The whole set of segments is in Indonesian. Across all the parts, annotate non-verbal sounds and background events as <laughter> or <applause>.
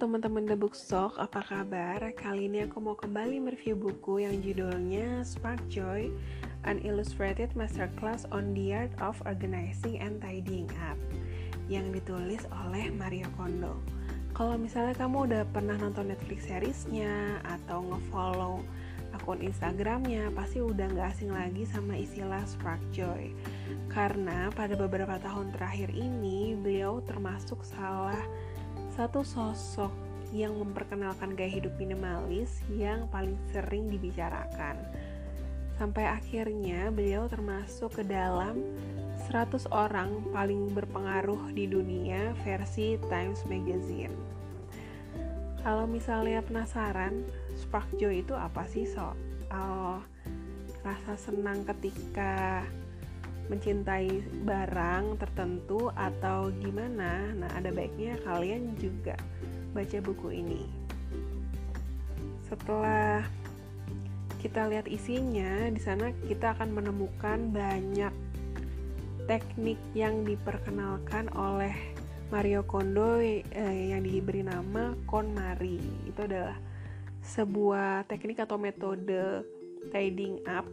teman-teman The Bookstock, apa kabar? Kali ini aku mau kembali mereview buku yang judulnya Spark Joy, An Illustrated Masterclass on the Art of Organizing and Tidying Up yang ditulis oleh Mario Kondo. Kalau misalnya kamu udah pernah nonton Netflix seriesnya atau ngefollow akun Instagramnya, pasti udah gak asing lagi sama istilah Spark Joy. Karena pada beberapa tahun terakhir ini, beliau termasuk salah satu sosok yang memperkenalkan gaya hidup minimalis yang paling sering dibicarakan. Sampai akhirnya beliau termasuk ke dalam 100 orang paling berpengaruh di dunia versi Times Magazine. Kalau misalnya penasaran, spark joy itu apa sih soal rasa senang ketika mencintai barang tertentu atau gimana? Nah ada baiknya kalian juga baca buku ini. Setelah kita lihat isinya di sana kita akan menemukan banyak teknik yang diperkenalkan oleh Mario Kondo eh, yang diberi nama KonMari. Itu adalah sebuah teknik atau metode tidying up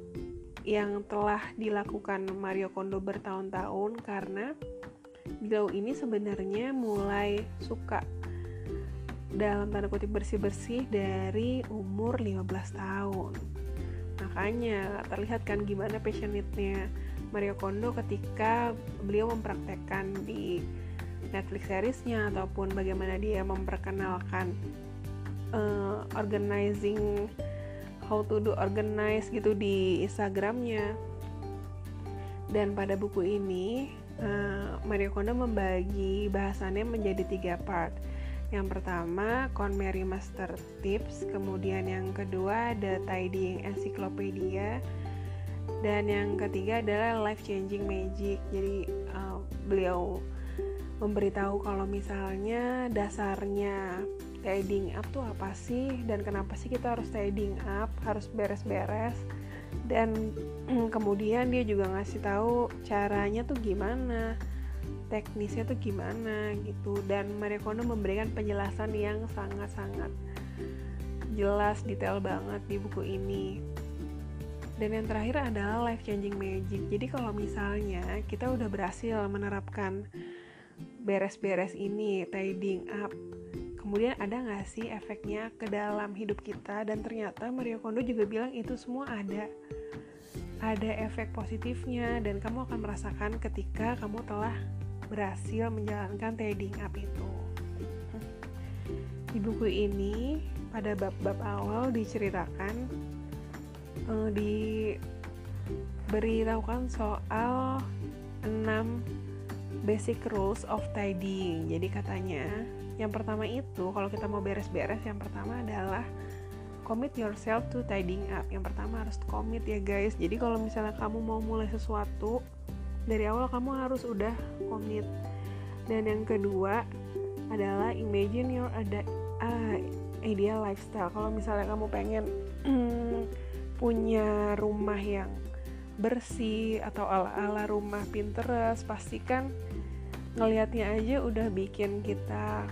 yang telah dilakukan Mario Kondo bertahun-tahun karena beliau ini sebenarnya mulai suka dalam tanda kutip bersih-bersih dari umur 15 tahun. Makanya terlihat kan gimana passionate-nya Mario Kondo ketika beliau mempraktekkan di Netflix seriesnya ataupun bagaimana dia memperkenalkan uh, organizing how to do organize gitu di Instagramnya. Dan pada buku ini uh, Mario Kondo membagi bahasannya menjadi tiga part. Yang pertama KonMari Master Tips. Kemudian yang kedua The Tidying Encyclopedia. Dan yang ketiga adalah Life Changing Magic. Jadi uh, beliau memberitahu kalau misalnya dasarnya tidying up tuh apa sih? Dan kenapa sih kita harus tidying up harus beres-beres? Dan kemudian dia juga ngasih tahu caranya tuh gimana teknisnya tuh gimana gitu. Dan Marie Kondo memberikan penjelasan yang sangat-sangat jelas detail banget di buku ini. Dan yang terakhir adalah life changing magic. Jadi kalau misalnya kita udah berhasil menerapkan beres-beres ini tidying up kemudian ada nggak sih efeknya ke dalam hidup kita? Dan ternyata Mario Kondo juga bilang itu semua ada. Ada efek positifnya dan kamu akan merasakan ketika kamu telah berhasil menjalankan trading up itu. Di buku ini pada bab-bab awal diceritakan uh, diberitahukan soal 6 basic rules of tidying jadi katanya yang pertama itu kalau kita mau beres-beres yang pertama adalah commit yourself to tidying up. Yang pertama harus commit ya guys. Jadi kalau misalnya kamu mau mulai sesuatu dari awal kamu harus udah commit. Dan yang kedua adalah imagine your ada uh, ideal lifestyle. Kalau misalnya kamu pengen <clears throat> punya rumah yang bersih atau ala-ala rumah Pinterest pastikan ngelihatnya aja udah bikin kita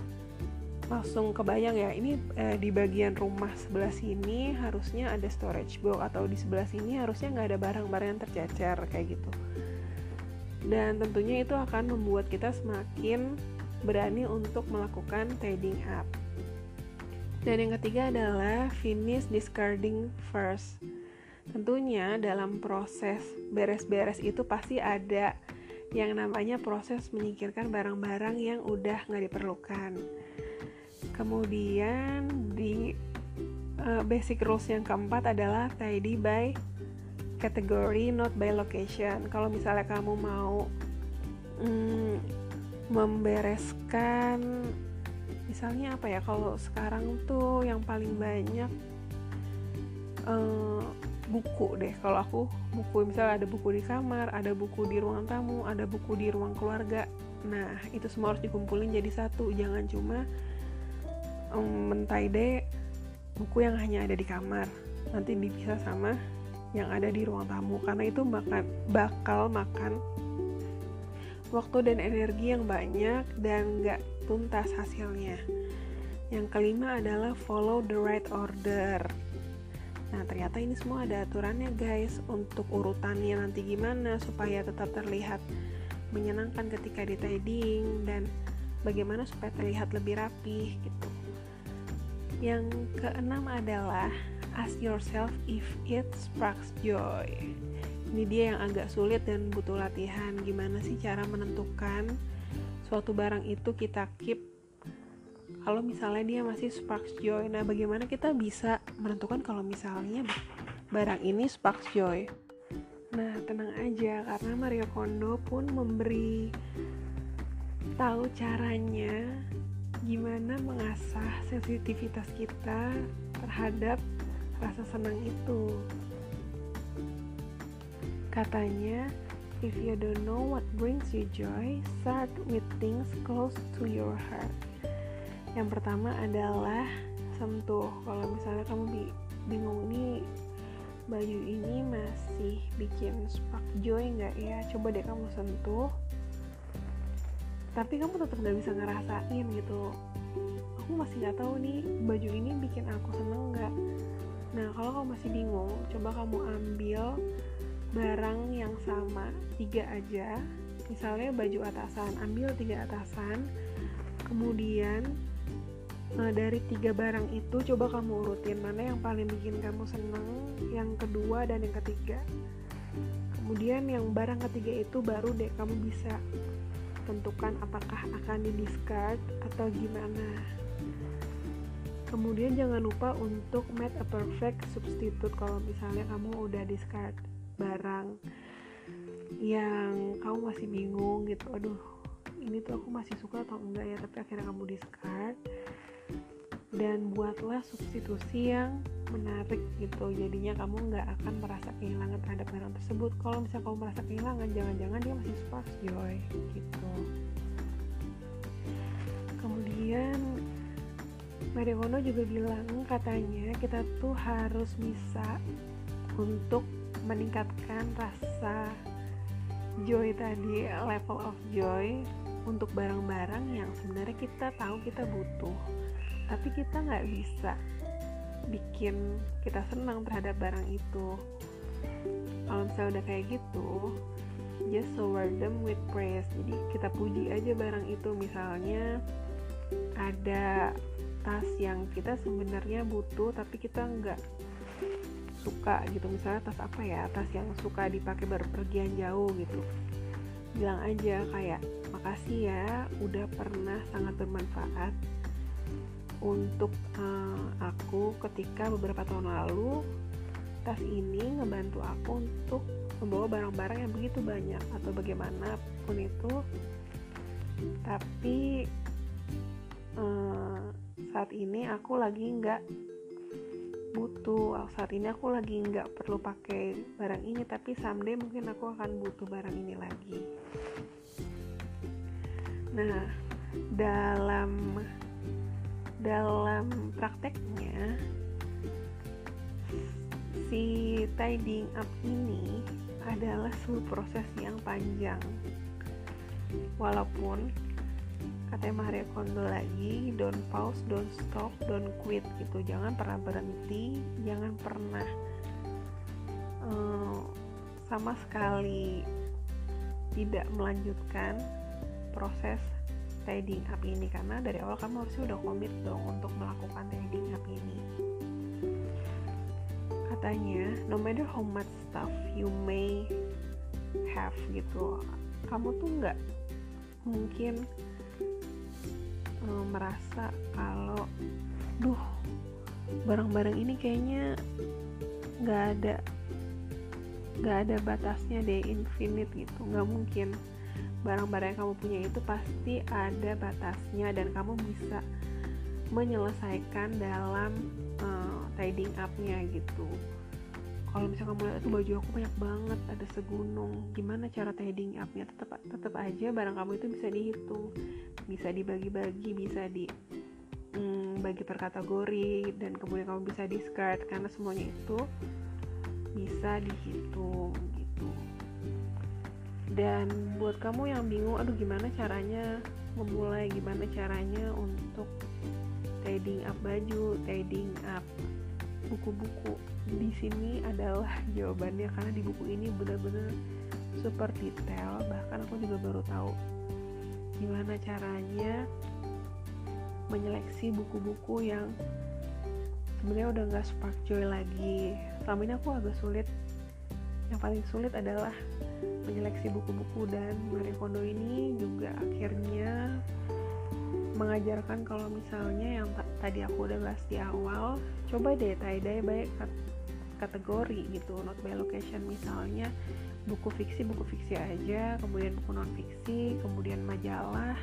langsung kebayang ya ini eh, di bagian rumah sebelah sini harusnya ada storage box atau di sebelah sini harusnya nggak ada barang-barang yang tercecer kayak gitu. Dan tentunya itu akan membuat kita semakin berani untuk melakukan trading up dan yang ketiga adalah finish discarding first. Tentunya dalam proses beres-beres itu pasti ada yang namanya proses menyingkirkan barang-barang yang udah nggak diperlukan kemudian di uh, basic rules yang keempat adalah tidy by category not by location. Kalau misalnya kamu mau mm, membereskan misalnya apa ya kalau sekarang tuh yang paling banyak uh, buku deh. Kalau aku buku misalnya ada buku di kamar ada buku di ruang tamu ada buku di ruang keluarga. Nah itu semua harus dikumpulin jadi satu. Jangan cuma um, deh buku yang hanya ada di kamar nanti dipisah sama yang ada di ruang tamu karena itu makan bakal makan waktu dan energi yang banyak dan nggak tuntas hasilnya Yang kelima adalah follow the right order. Nah, ternyata ini semua ada aturannya, guys, untuk urutannya nanti gimana supaya tetap terlihat menyenangkan ketika di trading dan bagaimana supaya terlihat lebih rapih gitu. Yang keenam adalah ask yourself if it sparks joy. Ini dia yang agak sulit dan butuh latihan. Gimana sih cara menentukan suatu barang itu kita keep kalau misalnya dia masih sparks joy nah bagaimana kita bisa menentukan kalau misalnya barang ini sparks joy nah tenang aja karena Mario Kondo pun memberi tahu caranya gimana mengasah sensitivitas kita terhadap rasa senang itu katanya If you don't know what brings you joy, start with things close to your heart. Yang pertama adalah sentuh. Kalau misalnya kamu bingung nih baju ini masih bikin spark joy nggak ya? Coba deh kamu sentuh. Tapi kamu tetap nggak bisa ngerasain gitu. Aku masih nggak tahu nih baju ini bikin aku seneng nggak. Nah kalau kamu masih bingung, coba kamu ambil barang yang sama tiga aja misalnya baju atasan ambil tiga atasan kemudian nah dari tiga barang itu coba kamu urutin mana yang paling bikin kamu seneng yang kedua dan yang ketiga kemudian yang barang ketiga itu baru deh kamu bisa tentukan apakah akan di discard atau gimana. Kemudian jangan lupa untuk make a perfect substitute kalau misalnya kamu udah discard barang yang kamu masih bingung gitu. Aduh ini tuh aku masih suka atau enggak ya tapi akhirnya kamu discard dan buatlah substitusi yang menarik gitu. Jadinya kamu nggak akan merasa kehilangan terhadap barang tersebut. Kalau misalnya kamu merasa kehilangan jangan-jangan dia masih sparks joy gitu. Kemudian Marihono juga bilang katanya kita tuh harus bisa untuk meningkatkan rasa joy tadi level of joy untuk barang-barang yang sebenarnya kita tahu kita butuh tapi kita nggak bisa bikin kita senang terhadap barang itu. Kalau misalnya udah kayak gitu just reward them with praise. Jadi kita puji aja barang itu. Misalnya ada tas yang kita sebenarnya butuh tapi kita nggak suka gitu. Misalnya tas apa ya? Tas yang suka dipakai berpergian jauh gitu. Bilang aja kayak makasih ya udah pernah sangat bermanfaat untuk uh, aku ketika beberapa tahun lalu tas ini ngebantu aku untuk membawa barang-barang yang begitu banyak atau bagaimanapun itu. Tapi uh, saat ini aku lagi nggak butuh saat ini aku lagi nggak perlu pakai barang ini tapi someday mungkin aku akan butuh barang ini lagi. Nah dalam dalam prakteknya si tidying up ini adalah sebuah proses yang panjang. Walaupun katanya Maria Kondo lagi don't pause don't stop don't quit gitu. Jangan pernah berhenti jangan pernah uh, sama sekali tidak melanjutkan proses trading up ini karena dari awal kamu harusnya udah komit dong untuk melakukan trading up ini. Katanya no matter how much stuff you may have gitu. Kamu tuh nggak mungkin uh, merasa kalau duh barang-barang ini kayaknya nggak ada nggak ada batasnya deh infinite gitu. Nggak mungkin barang-barang yang kamu punya itu pasti ada batasnya dan kamu bisa menyelesaikan dalam uh, trading up-nya gitu. Kalau misalnya kamu lihat tuh baju aku banyak banget ada segunung. Gimana cara trading upnya? Tetap tetap aja barang kamu itu bisa dihitung bisa dibagi-bagi bisa di hmm, bagi per kategori dan kemudian kamu bisa discard karena semuanya itu bisa dihitung gitu dan buat kamu yang bingung aduh gimana caranya memulai? Gimana caranya untuk trading up baju trading up buku-buku? Di sini adalah <laughs> jawabannya karena di buku ini benar-benar super detail. Bahkan aku juga baru tahu gimana caranya menyeleksi buku-buku yang sebenarnya udah nggak spark joy lagi. Selama ini aku agak sulit. Yang paling sulit adalah menyeleksi buku-buku dan Marie Kondo ini juga akhirnya mengajarkan kalau misalnya yang tadi aku udah bahas di awal coba deh tie-dye baik kategori gitu not by location. Misalnya buku fiksi buku fiksi aja kemudian buku non fiksi kemudian majalah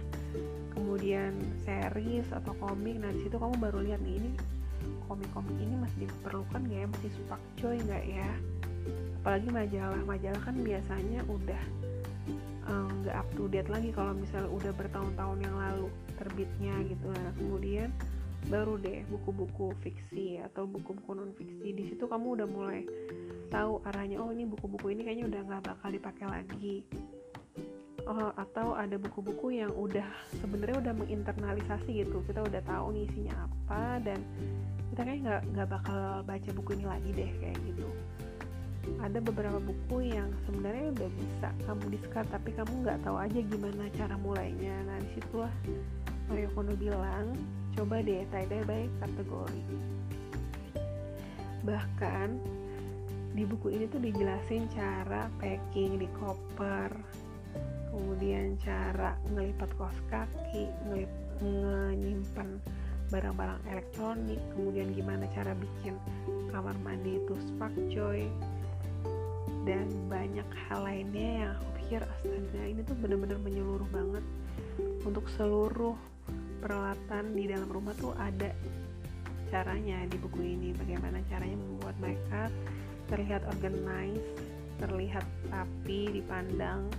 kemudian series atau komik. Nah di situ kamu baru lihat nih ini komik-komik ini masih diperlukan nggak ya? Masih spark joy nggak ya apalagi majalah majalah kan biasanya udah eh, nggak um, up to date lagi kalau misalnya udah bertahun-tahun yang lalu terbitnya gitu. Nah kemudian baru deh buku-buku fiksi atau buku-buku non fiksi. Di situ kamu udah mulai tahu arahnya oh ini buku-buku ini kayaknya udah nggak bakal dipakai lagi. Oh, atau ada buku-buku yang udah sebenarnya udah menginternalisasi gitu. Kita udah tahu nih isinya apa dan kita kayak nggak nggak bakal baca buku ini lagi deh kayak gitu ada beberapa buku yang sebenarnya udah bisa kamu discard tapi kamu nggak tahu aja gimana cara mulainya. Nah di situlah Mario Kondo bilang coba deh tie-dye by kategori. Bahkan di buku ini tuh dijelasin cara packing di koper kemudian cara ngelipat kos kaki ngelip, nyimpan barang-barang elektronik kemudian gimana cara bikin kamar mandi itu spark joy dan banyak hal lainnya yang aku pikir astaga ini tuh bener-bener menyeluruh banget. Untuk seluruh peralatan di dalam rumah tuh ada caranya di buku ini. Bagaimana caranya membuat mereka terlihat organized terlihat rapi dipandang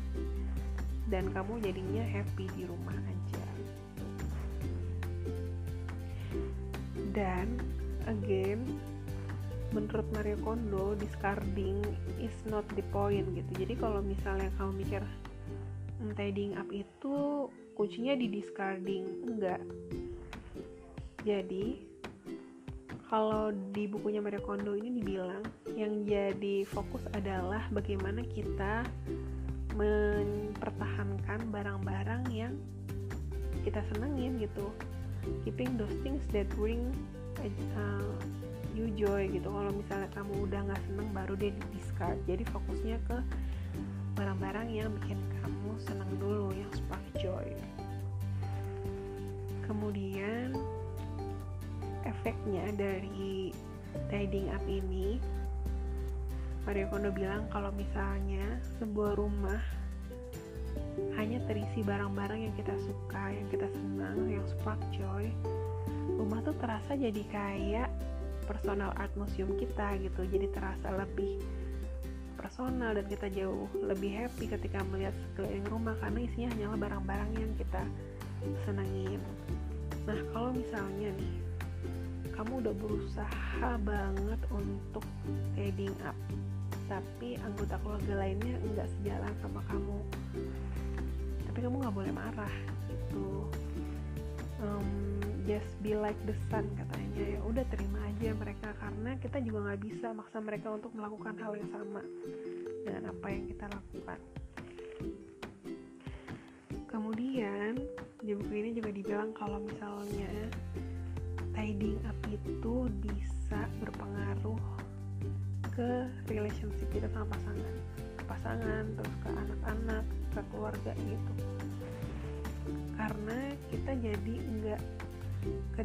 dan kamu jadinya happy di rumah aja. Dan again menurut Mario Kondo discarding is not the point gitu. Jadi kalau misalnya kamu mikir hmm, tidying up itu kuncinya di discarding. Enggak. Jadi kalau di bukunya Mario Kondo ini dibilang yang jadi fokus adalah bagaimana kita mempertahankan barang-barang yang kita senengin gitu. Keeping those things that bring uh, you joy gitu. Kalau misalnya kamu udah nggak seneng baru dia di discard jadi fokusnya ke barang-barang yang bikin kamu seneng dulu yang spark joy. Kemudian efeknya dari tidying up ini Mario Kondo bilang kalau misalnya sebuah rumah hanya terisi barang-barang yang kita suka, yang kita senang, yang spark joy, rumah tuh terasa jadi kayak personal art museum kita gitu. Jadi terasa lebih personal dan kita jauh lebih happy ketika melihat sekeliling rumah karena isinya hanyalah barang-barang yang kita senangin. Nah kalau misalnya nih kamu udah berusaha banget untuk trading up tapi anggota keluarga lainnya nggak sejalan sama kamu tapi kamu nggak boleh marah gitu. Um, just be like the sun katanya. Ya udah terima aja mereka karena kita juga nggak bisa maksa mereka untuk melakukan hal yang sama dengan apa yang kita lakukan. Kemudian di buku ini juga dibilang kalau misalnya tidying up itu bisa berpengaruh ke relationship kita sama pasangan. Ke pasangan terus ke anak-anak ke keluarga gitu. Karena kita jadi enggak ke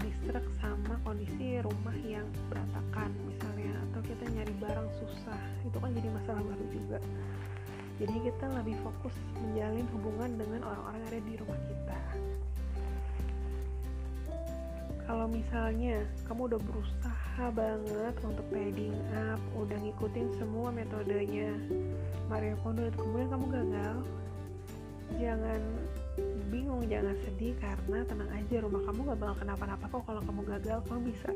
sama kondisi rumah yang berantakan misalnya atau kita nyari barang susah. Itu kan jadi masalah baru juga. Jadi kita lebih fokus menjalin hubungan dengan orang-orang yang ada di rumah kita. Kalau misalnya kamu udah berusaha banget untuk tidying up udah ngikutin semua metodenya Mario Kondo kemudian kamu gagal jangan bingung jangan sedih karena tenang aja rumah kamu gak bakal kenapa-napa kok kalau kamu gagal kamu bisa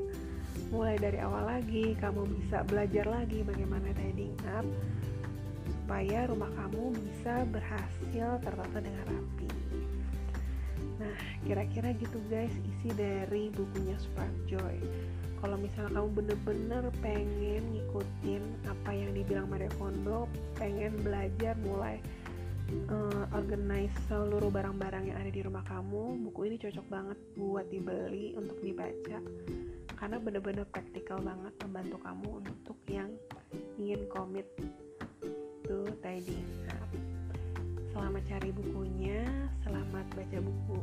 mulai dari awal lagi kamu bisa belajar lagi bagaimana tidying up supaya rumah kamu bisa berhasil tertata dengan rapi Nah, kira-kira gitu guys isi dari bukunya Spark Joy. Kalau misalnya kamu bener-bener pengen ngikutin apa yang dibilang Maria Kondo, pengen belajar mulai uh, organize seluruh barang-barang yang ada di rumah kamu, buku ini cocok banget buat dibeli untuk dibaca. Karena bener-bener praktikal banget membantu kamu untuk yang ingin komit to tidying up. Selamat cari bukunya, selamat baca buku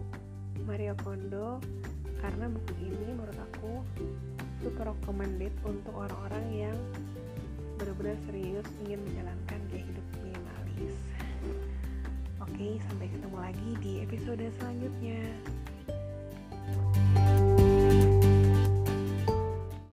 Mario Kondo. Karena buku ini menurut aku super recommended untuk orang-orang yang benar-benar serius ingin menjalankan Oke, sampai ketemu lagi di episode selanjutnya.